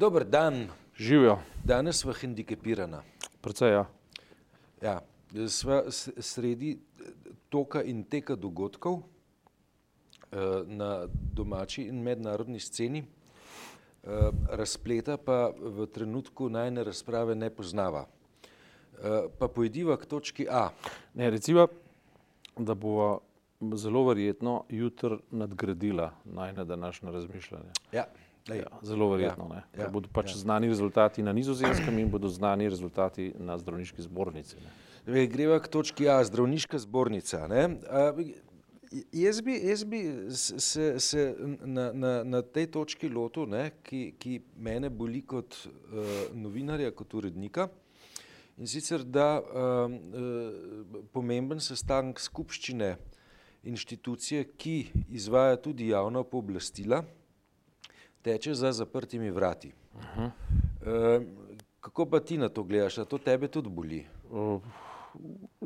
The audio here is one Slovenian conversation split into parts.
Dober dan, Živijo, danes smo hendikepirana. predvsej ja. Ja, sva s- sredi toka in teka dogodkov eh, na domači in mednarodni sceni, eh, razpleta pa v trenutku najne razprave ne poznava. Eh, Pa pojdiva k točki A. Ne, recimo, da bova zelo verjetno jutri nadgradila najne današnje razmišljanje. Ja, daj. Ja, zelo verjetno, Ja, ja, ja, ja, bodo pač ja. ja. znani rezultati na nizozemskem in bodo znani rezultati na zdravniški zbornici. Ne. Greva k točki A, zdravniška zbornica. Ne? A, jaz bi, jaz bi se, se na, na, na tej točki lotil, ne, ki, ki mene boli kot uh, novinarja, kot urednika. In sicer, da um, uh, pomemben sestanek skupščine inštitucije, ki izvaja tudi javna pooblastila, teče za zaprtimi vrati. Uh -huh. uh, kako pa ti na to gledaš? A to tebe tudi boli? O,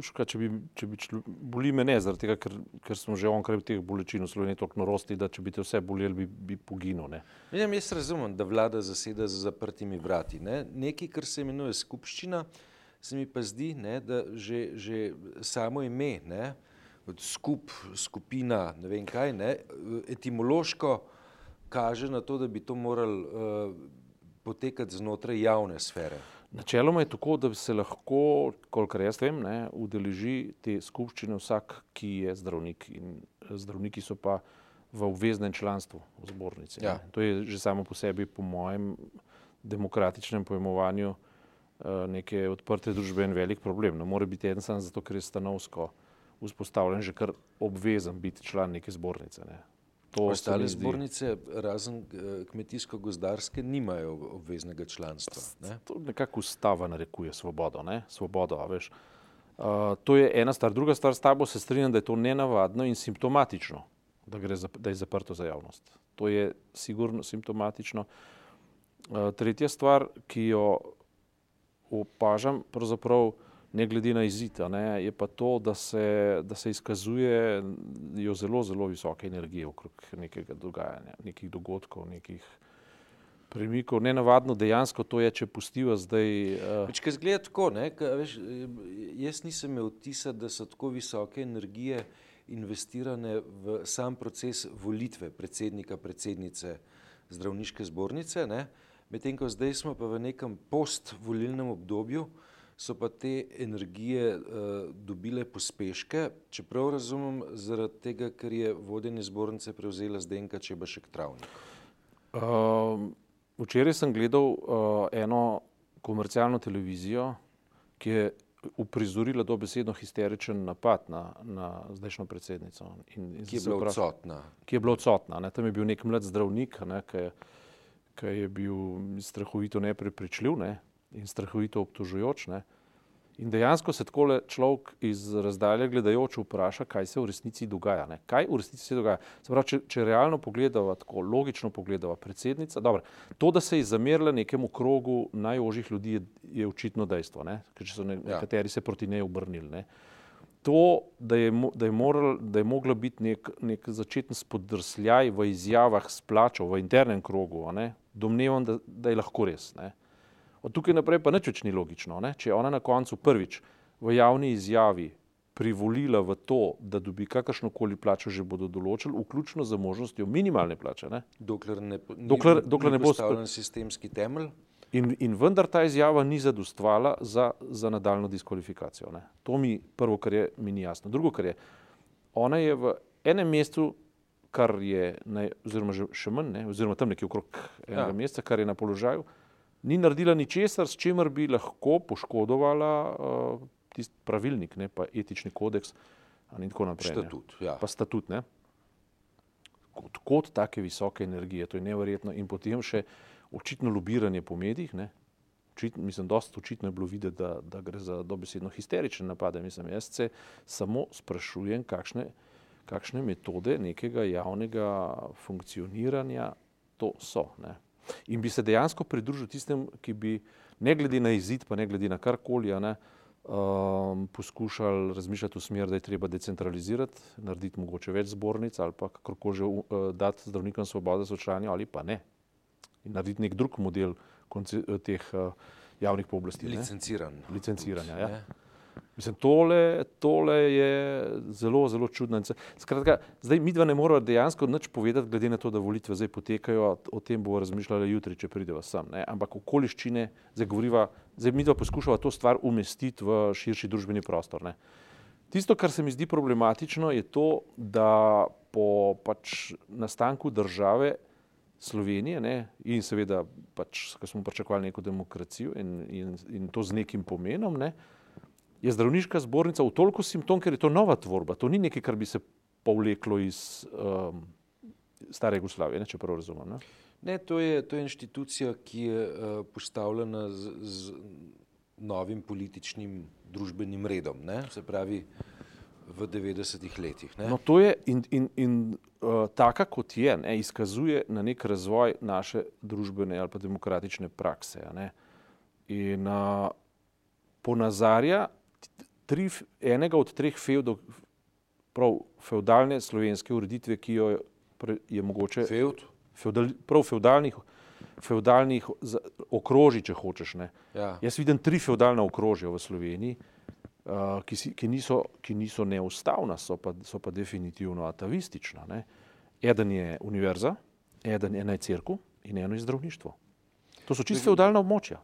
Ška, če bi, če bi člo, boli me ne, zaradi tega, ker, ker smo že onkraj teh bolečin v Sloveniji toliko norosti, da če bi te vse boleli, bi, bi poginil. Ne. Vem, jaz razumem, da vlada zaseda za zaprtimi vrati. Ne? Nekaj, kar se imenuje skupščina, se mi pa zdi, ne, da že, že samo ime, ne, od skup, skupina, ne vem kaj, ne, etimološko kaže na to, da bi to moralo uh, potekati znotraj javne sfere. Načeloma je tako, da se lahko, kolikor jaz vem, ne, udeleži te skupščine vsak, ki je zdravnik. In zdravniki so pa v obveznem članstvu v zbornici. ne. Ja. To je že samo po sebi, po mojem demokratičnem pojmovanju, eh, neke odprte družbe en velik problem. Ne more biti en sam zato, ker je stanovsko vzpostavljen že kar obvezen biti član neke zbornice. Ne. To Ostale zbornice, razen eh, kmetijsko-gozdarske, nimajo obveznega članstva. Ne? To nekako ustava narekuje svobodo, ne? svobodo, veš. Uh, to je ena stvar. Druga stvar, s tabo se strinjam, da je to nenavadno in simptomatično, da, gre za, da je zaprto za javnost. To je sigurno simptomatično. Uh, tretja stvar, ki jo opažam, pravzaprav ne glede na izid, ne, je pa to, da se, da se izkazuje jo zelo, zelo visoke energije okrog nekega dogajanja, nekih dogodkov, nekih premikov. Nenavadno dejansko to je, če pustiva zdaj. Uh, Pač, kaj zgleda tako, ne, ka, veš, eh, jaz nisem imel vtisa, da so tako visoke energije investirane v sam proces volitve predsednika, predsednice zdravniške zbornice, ne, medtem ko zdaj smo pa v nekem postvolilnem obdobju, so pa te energije uh, dobile pospeške, čeprav razumem, zaradi tega, ker je vodenje zbornice prevzela Zdenka Čebašek Travnik. uh, včeraj sem gledal uh, eno komercialno televizijo, ki je uprizorila dobesedno histeričen napad na, na zdajšnjo predsednico. In, in Ki je bila vprašal- odsotna. ki je bila odsotna. Ne? Tam je bil nek mlad zdravnik, ne? ki, je, ki je bil strahovito neprepričljiv ne? In strahovito obtožujoč. Ne? In dejansko se tako človek iz razdalje gledajoč vpraša, kaj se v resnici dogaja. Ne? Kaj v resnici se dogaja? Se pravi, če, če realno pogledava, tako logično pogledava, predsednica, dobro, to, da se je zamerila nekemu krogu najožjih ljudi, je, je očitno dejstvo, ne? ker so ne, Ja. nekateri se proti njej obrnili. Ne? To, da je, da je, moral, da je mogla biti nek, nek začeten spodrsljaj v izjavah s plačo v internem krogu, ne, domnevam, da, da je lahko res. Ne. Od tukaj naprej pa nič več ni logično. Ne. Če je ona na koncu prvič v javni izjavi privolila v to, da dobi kakršno koli plačo, že bodo določili, vključno z možnostjo minimalne plače. Ne. Dokler ne, po- ni, Dokler- ni dokler ne bo postavljen sistemski temelj, In, in vendar ta izjava ni zadostvala za, za nadaljno diskvalifikacijo. Ne. To mi prvo, kar je, mi ni jasno. Drugo, kar je, ona je v enem mestu, kar je, naj, oziroma že, še manj, ne, oziroma tam nekje okrog enega Ja. ja. meseca, kar je na položaju, ni naredila ničesar, s čimer bi lahko poškodovala uh, tisti pravilnik, ne, pa etični kodeks in tako naprej. ne. statut. Ja. Pa statut, ne? Kot, kot take visoke energije, to je neverjetno. In potem še očitno lobiranje po medijih, ne? Očitno, mislim, dosta očitno je bilo videti, da, da gre za dobesedno histerične napade. Mislim, jaz se samo sprašujem, kakšne, kakšne metode nekega javnega funkcioniranja to so. Ne? In bi se dejansko pridružil tistem, ki bi, ne glede na izid, pa ne glede na karkoli, ne, um, poskušali razmišljati v smer, da je treba decentralizirati, narediti mogoče več zbornic ali pa kakorkoli že uh, dati zdravnikom svobodo za učanje ali pa ne. in narediti nek drug model teh javnih pooblastil. Licenciran. Licenciranja. Ja. Mislim, tole, tole je zelo, zelo čudno. Skratka, zdaj mi dva ne moramo dejansko nič povedati, glede na to, da volitve zdaj potekajo, o tem bomo razmišljali jutri, če prideva sem. Ne? Ampak okoliščine, zdaj govoriva, zdaj mi dva poskušava to stvar umestiti v širši družbeni prostor. Ne? Tisto, kar se mi zdi problematično, je to, da po pač nastanku države Slovenije ne, in seveda, pač, ko smo pričakovali neko demokracijo in, in, in to z nekim pomenom, ne, je zdravniška zbornica v toliko simptom, ker je to nova tvorba. To ni nekaj, kar bi se povleklo iz um, stare Jugoslavije, če prav razumem. Ne? Ne, to, je, to je inštitucija, ki je uh, postavljena z, z novim političnim družbenim redom, ne? se pravi v 90-ih letih. Ne? No, to je in, in, in uh, taka, kot je, ne, izkazuje na nek razvoj naše družbene ali pa demokratične prakse. In uh, ponazarja tri, enega od treh feudov, prav feudalne slovenske ureditve, ki jo je mogoče. Feud? Feudal, prav feudalnih, feudalnih okrožij, če hočeš. Ja. Jaz vidim tri feudalna okrožja v Sloveniji, uh, ki, si, ki, niso, ki niso neustavna, so pa, so pa definitivno atavistična. Ne? Eden je univerza, eden je crkva in eno je zdravništvo. To so čisto feudalna območja.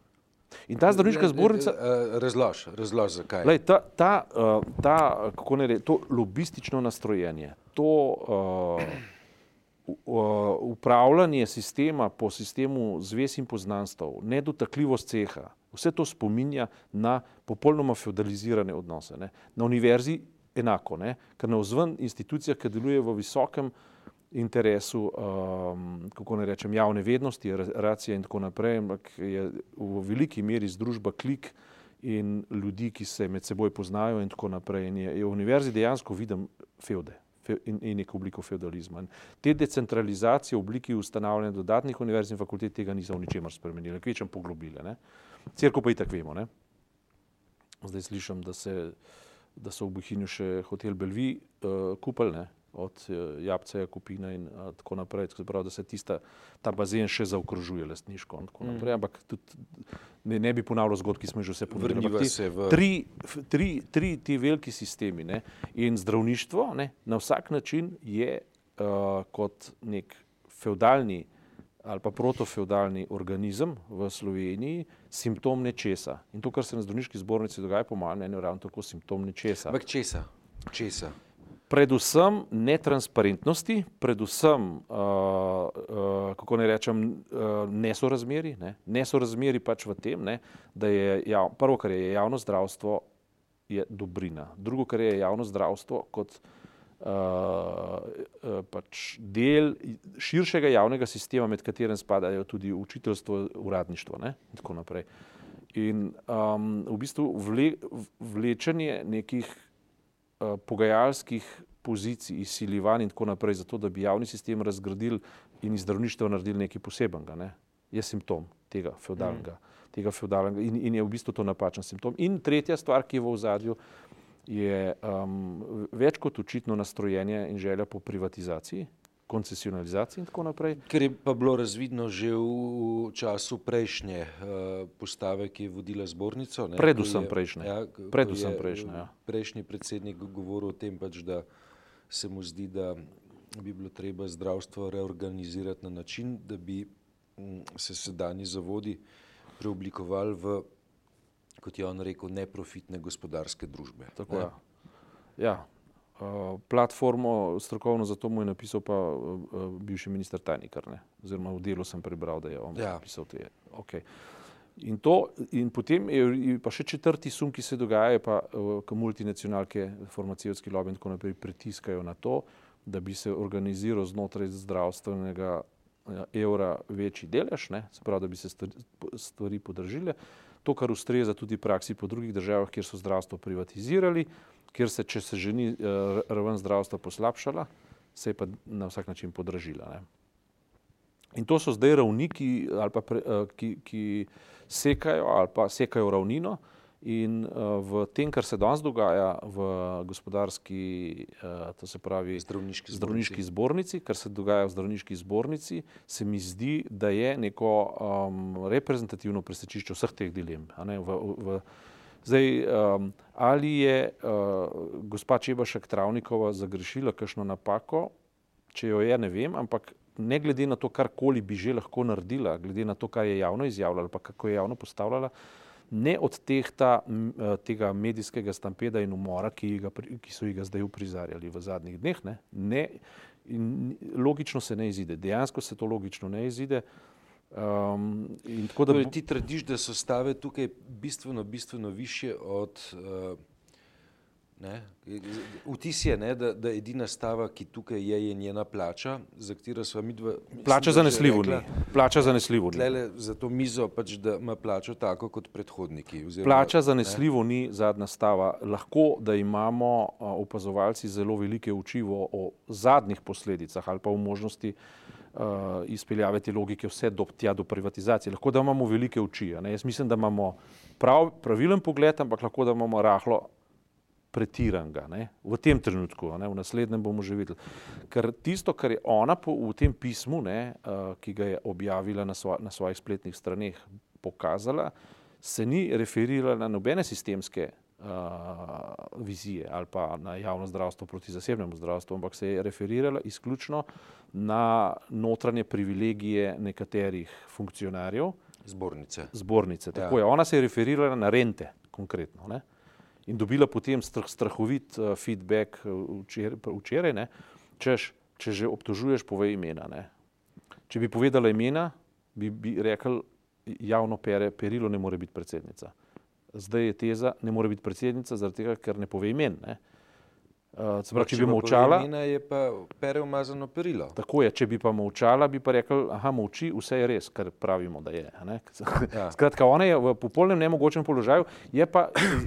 In ta zdravniška zbornica. Razlož, razlož zakaj. Lej, ta, ta, uh, ta, kako ne reči, to lobistično nastrojenje, to uh, uh, upravljanje sistema po sistemu zvez in poznanstv, nedotakljivost ceha, vse to spominja na popolnoma feudalizirane odnose. Ne? Na univerzi enako, ne? ker na vzven institucija, ki deluje v visokem interesu, um, kako ne rečem, javne vednosti, racije in tako naprej, ampak je v veliki meri združba klik in ljudi, ki se med seboj poznajo in tako naprej. In je, je v univerzi dejansko vidim feude in, in neko obliko feudalizma. In te decentralizacije v obliki ustanavljanja dodatnih univerz in fakultet tega niso v ničemer spremenile, kvečem poglobile. Cerko pa i tak vemo. Ne? Zdaj slišim, da, se, da so v Bohinju še hotel Belvi uh, kupili, od eh, Jabca, Kupina in a, tako naprej. Tako pravi, da se tista, ta bazen še zaokrožuje lastniško. Mm. Ampak tudi, ne, ne bi ponavljal zgodb, ki smo že vse pomenili. V... Tri, tri, tri ti veliki sistemi ne? in zdravništvo ne? na vsak način je uh, kot nek feudalni ali pa protofeudalni organizem v Sloveniji simptom nečesa. In to, kar se na zdravniški zbornici dogaja, po mojem mnenju, je ravno tako simptom nečesa. Ampak česa? česa? Predvsem netransparentnosti, predvsem, uh, uh, kako ne rečem, uh, nesorazmeri. Ne? Nesorazmeri pač v tem, ne? da je jav, prvo, kar je javno zdravstvo, je dobrina. Drugo, kar je javno zdravstvo kot uh, pač del širšega javnega sistema, med katerim spadajo tudi učiteljstvo, uradništvo ne? in tako naprej. In um, v bistvu vle, vlečenje nekih pogajalskih pozicij, izsiljevanj in tako naprej, zato da bi javni sistem razgradili in iz zdravništva naredili nekaj posebenega. Ne? Je simptom tega feudalnega. Mm. Tega feudalnega in, in je v bistvu to napačen simptom. In tretja stvar, ki je v ozadju, je um, več kot očitno nastrojenje in želja po privatizaciji, koncesionalizaciji in tako naprej. Ker je pa bilo razvidno že v času prejšnje uh, postave, ki je vodila zbornico. Ne, predvsem prejšnje. Ja, predvsem prejšnje. Ja. Prejšnji predsednik govoril o tem, pač, da se mu zdi, da bi bilo treba zdravstvo reorganizirati na način, da bi m, mm, se sedajni zavodi preoblikovali v, kot je on rekel, neprofitne gospodarske družbe. Tako, ja. Ja, Eh, platformo strokovno za to mu je napisal pa uh, bivši minister Tajnikar, ne? oziroma v delu sem prebral, da je on ja. napisal te. Okay. In, to, in potem je pa še četrti sum, ki se dogaja, pa uh, multinacionalke, farmacijski lobby in tako naprej pritiskajo na to, da bi se organiziral znotraj zdravstvenega evra večji delež, ne? se pravi, da bi se stvari podržile. To, kar ustreza tudi praksi po drugih državah, kjer so zdravstvo privatizirali, kjer se, če se že ni uh, raven zdravstva poslabšala, se je pa na vsak način podražila. Ne. In to so zdaj ravniki, pre, uh, ki, ki sekajo ali pa sekajo ravnino In uh, v tem, kar se danes dogaja v gospodarski, uh, to se pravi, zdravniški, zdravniški zbornici, kar se dogaja v zdravniški zbornici, se mi zdi, da je neko um, reprezentativno presečišče vseh teh dilem. V, v, zdaj, um, ali je uh, gospa Čebašek Travnikova zagrešila kakšno napako, če jo je, ne vem, ampak ne glede na to, karkoli bi že lahko naredila, glede na to, kar je javno izjavljala, pa kako je javno postavljala ne odtehta eh, tega medijskega stampeda in umora, ki, ga, ki so ga zdaj uprizarjali v zadnjih dneh. Ne, ne, logično se ne izide, dejansko se to logično ne izide. Um, tako, da, torej, ti trdiš, da so stave tukaj bistveno, bistveno više od uh, Vtis je, ne, da, da edina stava, ki tukaj je, je njena plača, za katero smo mi dva. Plača zanesljivo ni. Plača zanesljivo ni. Za to mizo pač, da ima plačo tako kot predhodniki. Oziroma, plača zanesljivo ne. ni zadnja stava. Lahko, da imamo opazovalci zelo velike učivo o zadnjih posledicah ali pa o možnosti izpeljave te logike vse do, tja do privatizacije. Lahko, da imamo velike oči. Jaz mislim, da imamo prav, pravilen pogled, ampak lahko, da imamo rahlo pretiranga ne? v tem trenutku, ne? v naslednjem bomo že videli. Ker tisto, kar je ona po, v tem pismu, ne, uh, ki ga je objavila na, svo, na svojih spletnih straneh, pokazala, se ni referirala na nobene sistemske uh, vizije ali pa na javno zdravstvo proti zasebnemu zdravstvu, ampak se je referirala izključno na notranje privilegije nekaterih funkcionarjev. Zbornice. Zbornice, tako ja. je. Ona se je referirala na rente konkretno. Ne? in dobila potem strah, strahovit uh, feedback eh, včeraj, včeraj ne, češ, če že obtožuješ, povej imena. Ne. Če bi povedala imena, bi, bi rekel, javno pere, perilo ne more biti predsednica. Zdaj je teza, ne more biti predsednica, zaradi tega, ker ne pove imen. Ne. Uh, pravi, če, bi molčala, je pa pere umazano perilo. Tako je, če bi pa molčala, bi pa rekel, aha, molči, vse je res, kar pravimo, da je. Ja. Skratka, ona je v popolnem nemogočem položaju, je pa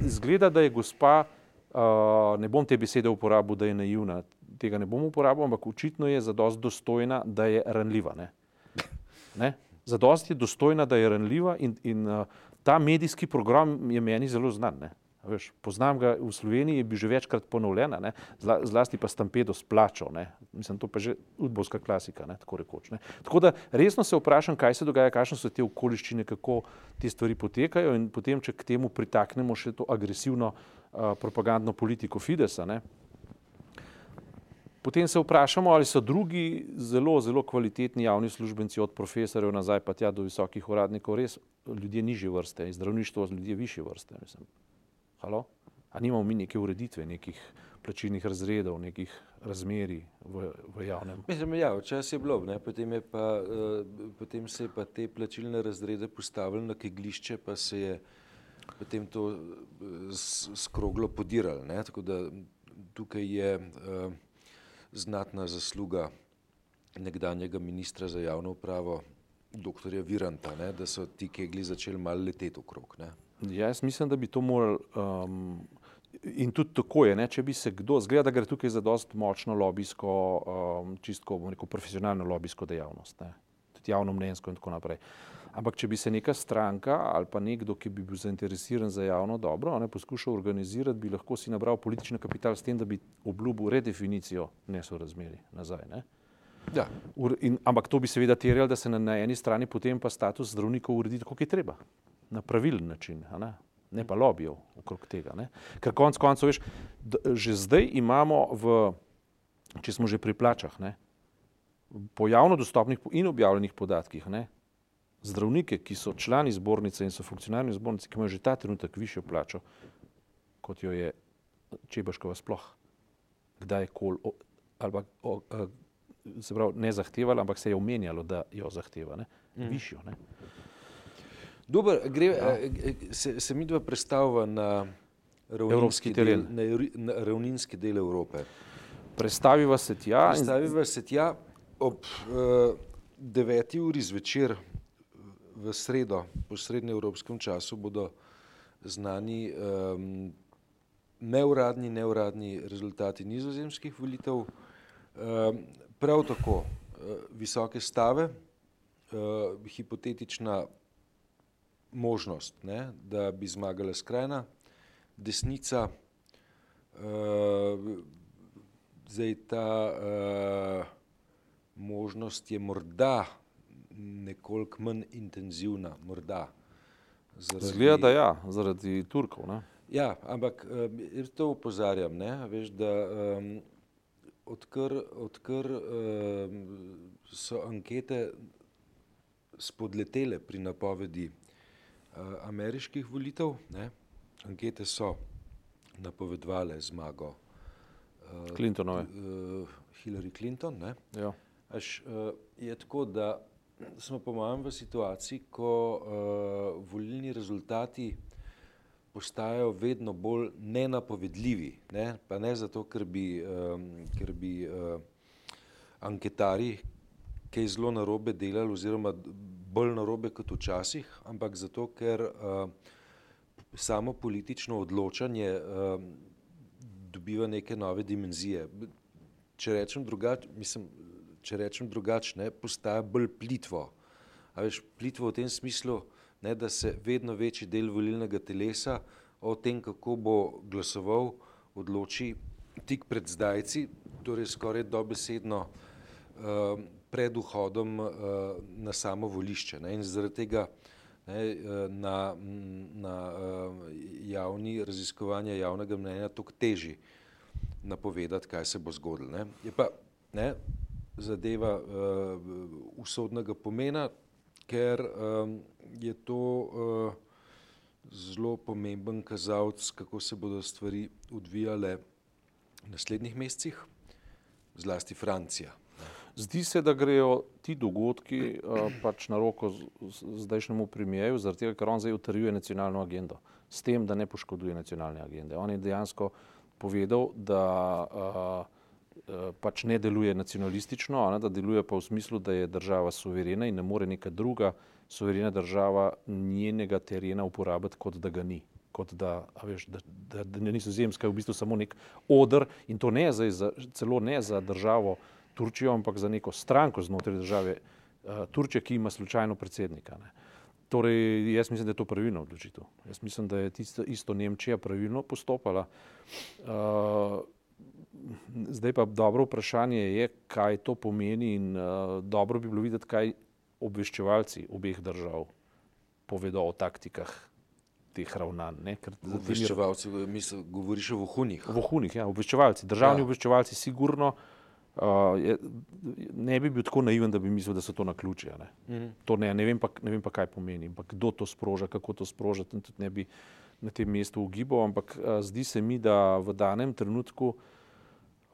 izgleda, da je gospa, uh, ne bom te besede uporabil, da je naivna, tega ne bom uporabil, ampak očitno je zadost dostojna, da je ranljiva. Ne? Ne? Zadost je dostojna, da je ranljiva in, in uh, ta medijski program je meni zelo znan. Ne? Veš, poznam ga v Sloveniji, je bil že večkrat ponovljen, Zla, zlasti pa Stampedo splačal. Ne? Mislim, to pa je že udbovska klasika, ne? tako rekoč. Ne? Tako da resno se vprašam, kaj se dogaja, kakšne so te okoliščine, kako te stvari potekajo in potem, če k temu pritaknemo še to agresivno uh, propagandno politiko Fidesa. Ne? Potem se vprašamo, ali so drugi zelo, zelo kvalitetni javni službenci, od profesorjev nazaj pa tja do visokih uradnikov, res ljudje nižje vrste, zdravništvo ljudje više vrste. Mislim. Halo? A nimamo mi neke ureditve, nekih plačilnih razredov, nekih razmerij v, v javnem? Mislim, ja, včasih je bilo, ne? potem, je pa, uh, potem se je pa te plačilne razrede postavili na keglišče, pa se je potem to uh, skroglo podiralo. Tako da tukaj je uh, znatna zasluga nekdanjega ministra za javno upravo, dr. Viranta, ne? da so ti kegli začeli malo leteti okrog. Ne? Ja, jaz mislim, da bi to morali. Um, in tudi tako je, ne, če bi se kdo, zgleda, da gre tukaj za dost močno lobijsko, um, čistko, bom rekel, profesionalno lobijsko dejavnost, ne, tudi javno mnenjsko in tako naprej. Ampak, če bi se neka stranka ali pa nekdo, ki bi bil zainteresiran za javno dobro, ne, poskušal organizirati, bi lahko si nabral politični kapital s tem, da bi obljubil redefinicijo nesorazmeri nazaj. Ne. Ja. In, ampak to bi seveda terjalo, da se na, na eni strani potem pa status zdravnikov uredi, kot je treba na pravilen način, ne? ne pa lobijev okrog tega. Ne? Ker konec koncev, veš, že zdaj imamo, v, če smo že pri plačah, ne? Po javno dostopnih in objavljenih podatkih, ne? zdravnike, ki so člani zbornice in so funkcionarni zbornice, ki imajo že ta trenutek višjo plačo, kot jo je Čebaškova sploh, kdaj koli, ali pa se pravi, ne zahtevala, ampak se je omenjalo, da jo zahteva, ne? Mm. višjo. Ne? Dober, gre, ja. se, se mi dva predstavlja na ravninski del, na, na ravninski del Evrope. Predstaviva se tja. Predstaviva se tja ob uh, deveti uri zvečer v sredo, po srednjeevropskem času, bodo znani um, neuradni, neuradni rezultati nizozemskih volitev. Um, prav tako uh, visoke stave, uh, hipotetična možnost, ne, da bi zmagala skrajna desnica. Uh, zdaj ta uh, možnost je morda nekoliko manj intenzivna, morda. Zaradi... Zgleda, da ja, zaradi Turkov. Ne? Ja, ampak jaz to upozarjam, ne, veš, da um, odkar, odkar um, so ankete spodletele pri napovedi uh, ameriških volitev, ne, ankete so napovedovale zmago uh, Clintonove. Uh, Hillary Clinton. Ja. Až, uh, je tako, da smo po mojem v situaciji, ko uh, volilni rezultati postajajo vedno bolj nenapovedljivi. Ne? Pa ne zato, ker bi, um, ker bi uh, anketari kaj zelo narobe delali, oziroma bolj narobe kot včasih, ampak zato, ker uh, samo politično odločanje uh, dobiva neke nove dimenzije. Če rečem drugače, mislim, če rečem drugače, postaja bolj plitvo. A veš, plitvo v tem smislu, ne, da se vedno večji del volilnega telesa o tem, kako bo glasoval, odloči tik pred zdajci, torej skoraj dobesedno uh, pred vhodom uh, na samo volišče. Ne, in zaradi tega ne, uh, na, na javni raziskovanje javnega mnenja toliko teži napovedati, kaj se bo zgodilo. Je pa ne, zadeva uh, usodnega pomena, ker um, je to uh, zelo pomemben kazalec, kako se bodo stvari odvijale v naslednjih mesecih, zlasti Francija. Zdi se, da grejo ti dogodki uh, pač na roko zdajšnjemu premijeju, zaradi tega, ker on zdaj utrjuje nacionalno agendo, s tem, da ne poškoduje nacionalne agende. On je dejansko povedal, da uh, pač ne deluje nacionalistično, ne, da deluje pa v smislu, da je država suverena in ne more neka druga suverena država njenega terena uporabiti, kot da ga ni. Kot da, veš, da, da, da niso zemska, v bistvu samo nek odr in to ne za, celo ne za državo Turčijo, ampak za neko stranko znotraj države uh, Turčije, ki ima slučajno predsednika. Ne. Torej, jaz mislim, da je to pravilno odločitev. Jaz mislim, da je tisto, isto Nemčija pravilno postopala. Uh, zdaj pa dobro vprašanje je, kaj to pomeni in uh, dobro bi bilo videti, kaj obveščevalci obeh držav povedo o taktikah teh ravnanj. Obveščevalci, misl, govoriš o vohunih. Vohunih, ja, obveščevalci, državni ja. obveščevalci, sigurno. Uh, je, ne bi bil tako naiven, da bi mislil, da so to na ključe. Ne? Mm -hmm. ne, ne, ne vem pa, kaj pomeni, pa kdo to sproža, kako to sproža. Tudi ne bi na tem mestu ugibal, ampak uh, zdi se mi, da v danem trenutku uh,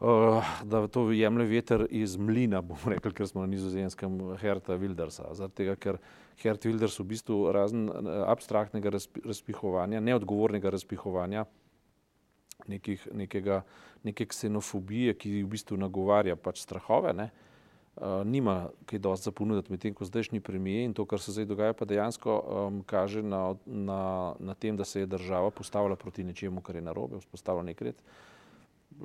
uh, da to jemlje veter iz mlina, bomo rekli, ker smo na nizozemskem Herta Wildersa. Zato, ker Hert Wilders v bistvu razen eh, abstraktnega razpihovanja, neodgovornega razpihovanja, nekih, nekega, neke ksenofobije, ki v bistvu nagovarja pač strahove, ne, uh, nima kaj dosti za ponuditi, medtem ko zdajšnji premije in to, kar se zdaj dogaja, pa dejansko um, kaže na, na, na tem, da se je država postavila proti nečemu, kar je narobe, vzpostavila nek red. Uh,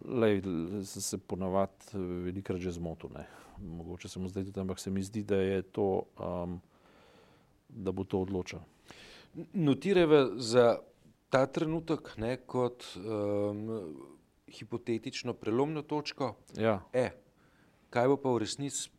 Lej, se ponavadi eh, velikrat že zmotil. Ne. Mogoče se mu zdaj tudi, ampak se mi zdi, da, to, um, da bo to odločil. Notirajva za ta trenutek ne, kot um, hipotetično prelomno točko. Ja. E, kaj bo pa v resnici,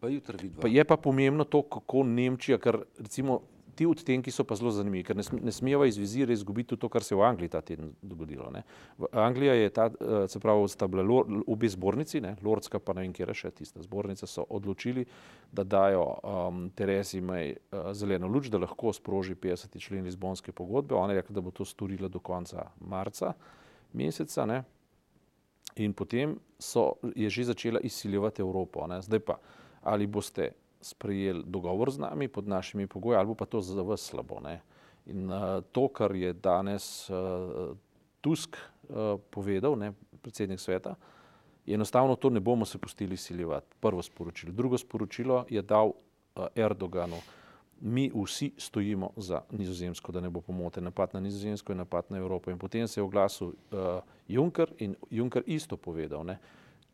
pa jutri videti? Je pa pomembno to, kako Nemčija, ker recimo ti odtenki so pa zelo zanimivi, ker ne, ne smemo iz vizire izgubiti to, kar se je v Angliji ta teden dogodilo. Ne. V Angliji je ta, eh, se pravi, sta bile obe zbornici, ne, Lordska pa ne vem, kje je še tista zbornica, so odločili, da dajo um, Terezi May uh, zeleno luč, da lahko sproži 50. člen Lizbonske pogodbe. Ona je rekla, da bo to storila do konca marca meseca. Ne. In potem so, je že začela izsiljevati Evropo. Ne. Zdaj pa, ali boste sprejeli dogovor z nami pod našimi pogoji, ali pa to za vas slabo. Ne? In uh, to, kar je danes uh, Tusk uh, povedal, ne, predsednik sveta, enostavno to ne bomo se pustili siljevati. Prvo sporočilo. Drugo sporočilo je dal uh, Erdoganu. Mi vsi stojimo za nizozemsko, da ne bo pomote. Napad na nizozemsko je napad na Evropo. In potem se je oglasil uh, Juncker in Juncker isto povedal. Ne,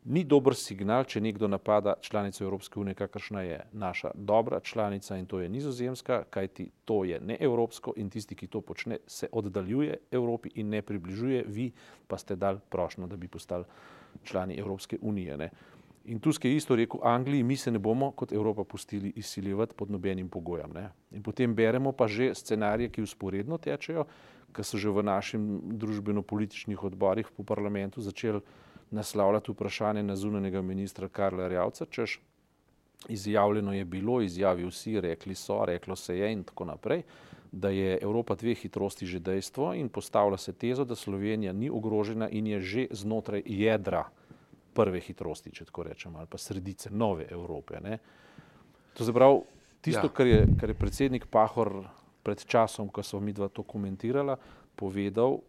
ni dober signal, če nekdo napada članico Evropske unije, kakršna je naša dobra članica in to je nizozemska, kajti to je neevropsko in tisti, ki to počne, se oddaljuje Evropi in ne približuje, vi pa ste dal prošno, da bi postali člani Evropske unije. Ne. In Tusk je isto rekel, Angliji mi se ne bomo kot Evropa pustili izsiljevati pod nobenim pogojem. Ne. In potem beremo pa že scenarije, ki usporedno tečejo, ki so že v našem družbeno-političnih odborih po parlamentu začeli naslavljati vprašanje na zunanjega ministra Karla Rjavca, češ izjavljeno je bilo, izjavil si, rekli so, reklo se je in tako naprej, da je Evropa dve hitrosti že dejstvo in postavlja se tezo, da Slovenija ni ogrožena in je že znotraj jedra prve hitrosti, če tako rečem, ali pa sredice nove Evrope. Ne. To se pravi, tisto, ja. kar, je, kar je predsednik Pahor pred časom, ko so mi dva to komentirala, povedal,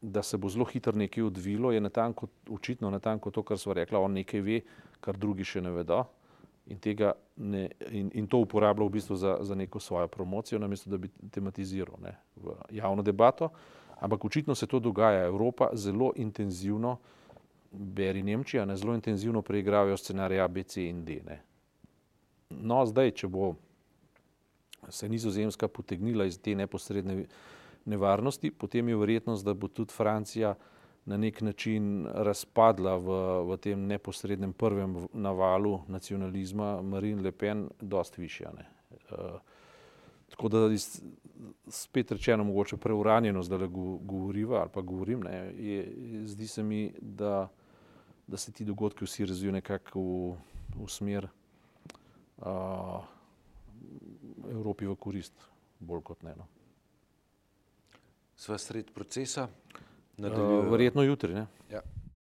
da se bo zelo hitro nekaj odvilo, je natanko, očitno natanko to, kar so rekla, on nekaj ve, kar drugi še ne vedo in, ne, in, in to uporablja v bistvu za, za neko svojo promocijo, namesto da bi tematiziral ne, v javno debato. Ampak očitno se to dogaja. Evropa zelo intenzivno, beri Nemčija, ne, zelo intenzivno preigravajo scenarije A, B, C in D. Ne. No, zdaj, če bo se nizozemska potegnila iz te neposredne nevarnosti, potem je verjetnost, da bo tudi Francija na nek način razpadla v, v tem neposrednem prvem navalu nacionalizma Marine Le Pen, dost višja. Ne. Uh, tako da iz, spet rečeno, mogoče preuranjeno zdaj govoriva ali pa govorim, ne, je, zdi se mi, da, da se ti dogodki vsi razvijajo nekako v, v smer uh, Evropi v korist, bolj kot ne. No sva sred procesa. Uh, verjetno jutri. Ne? Ja.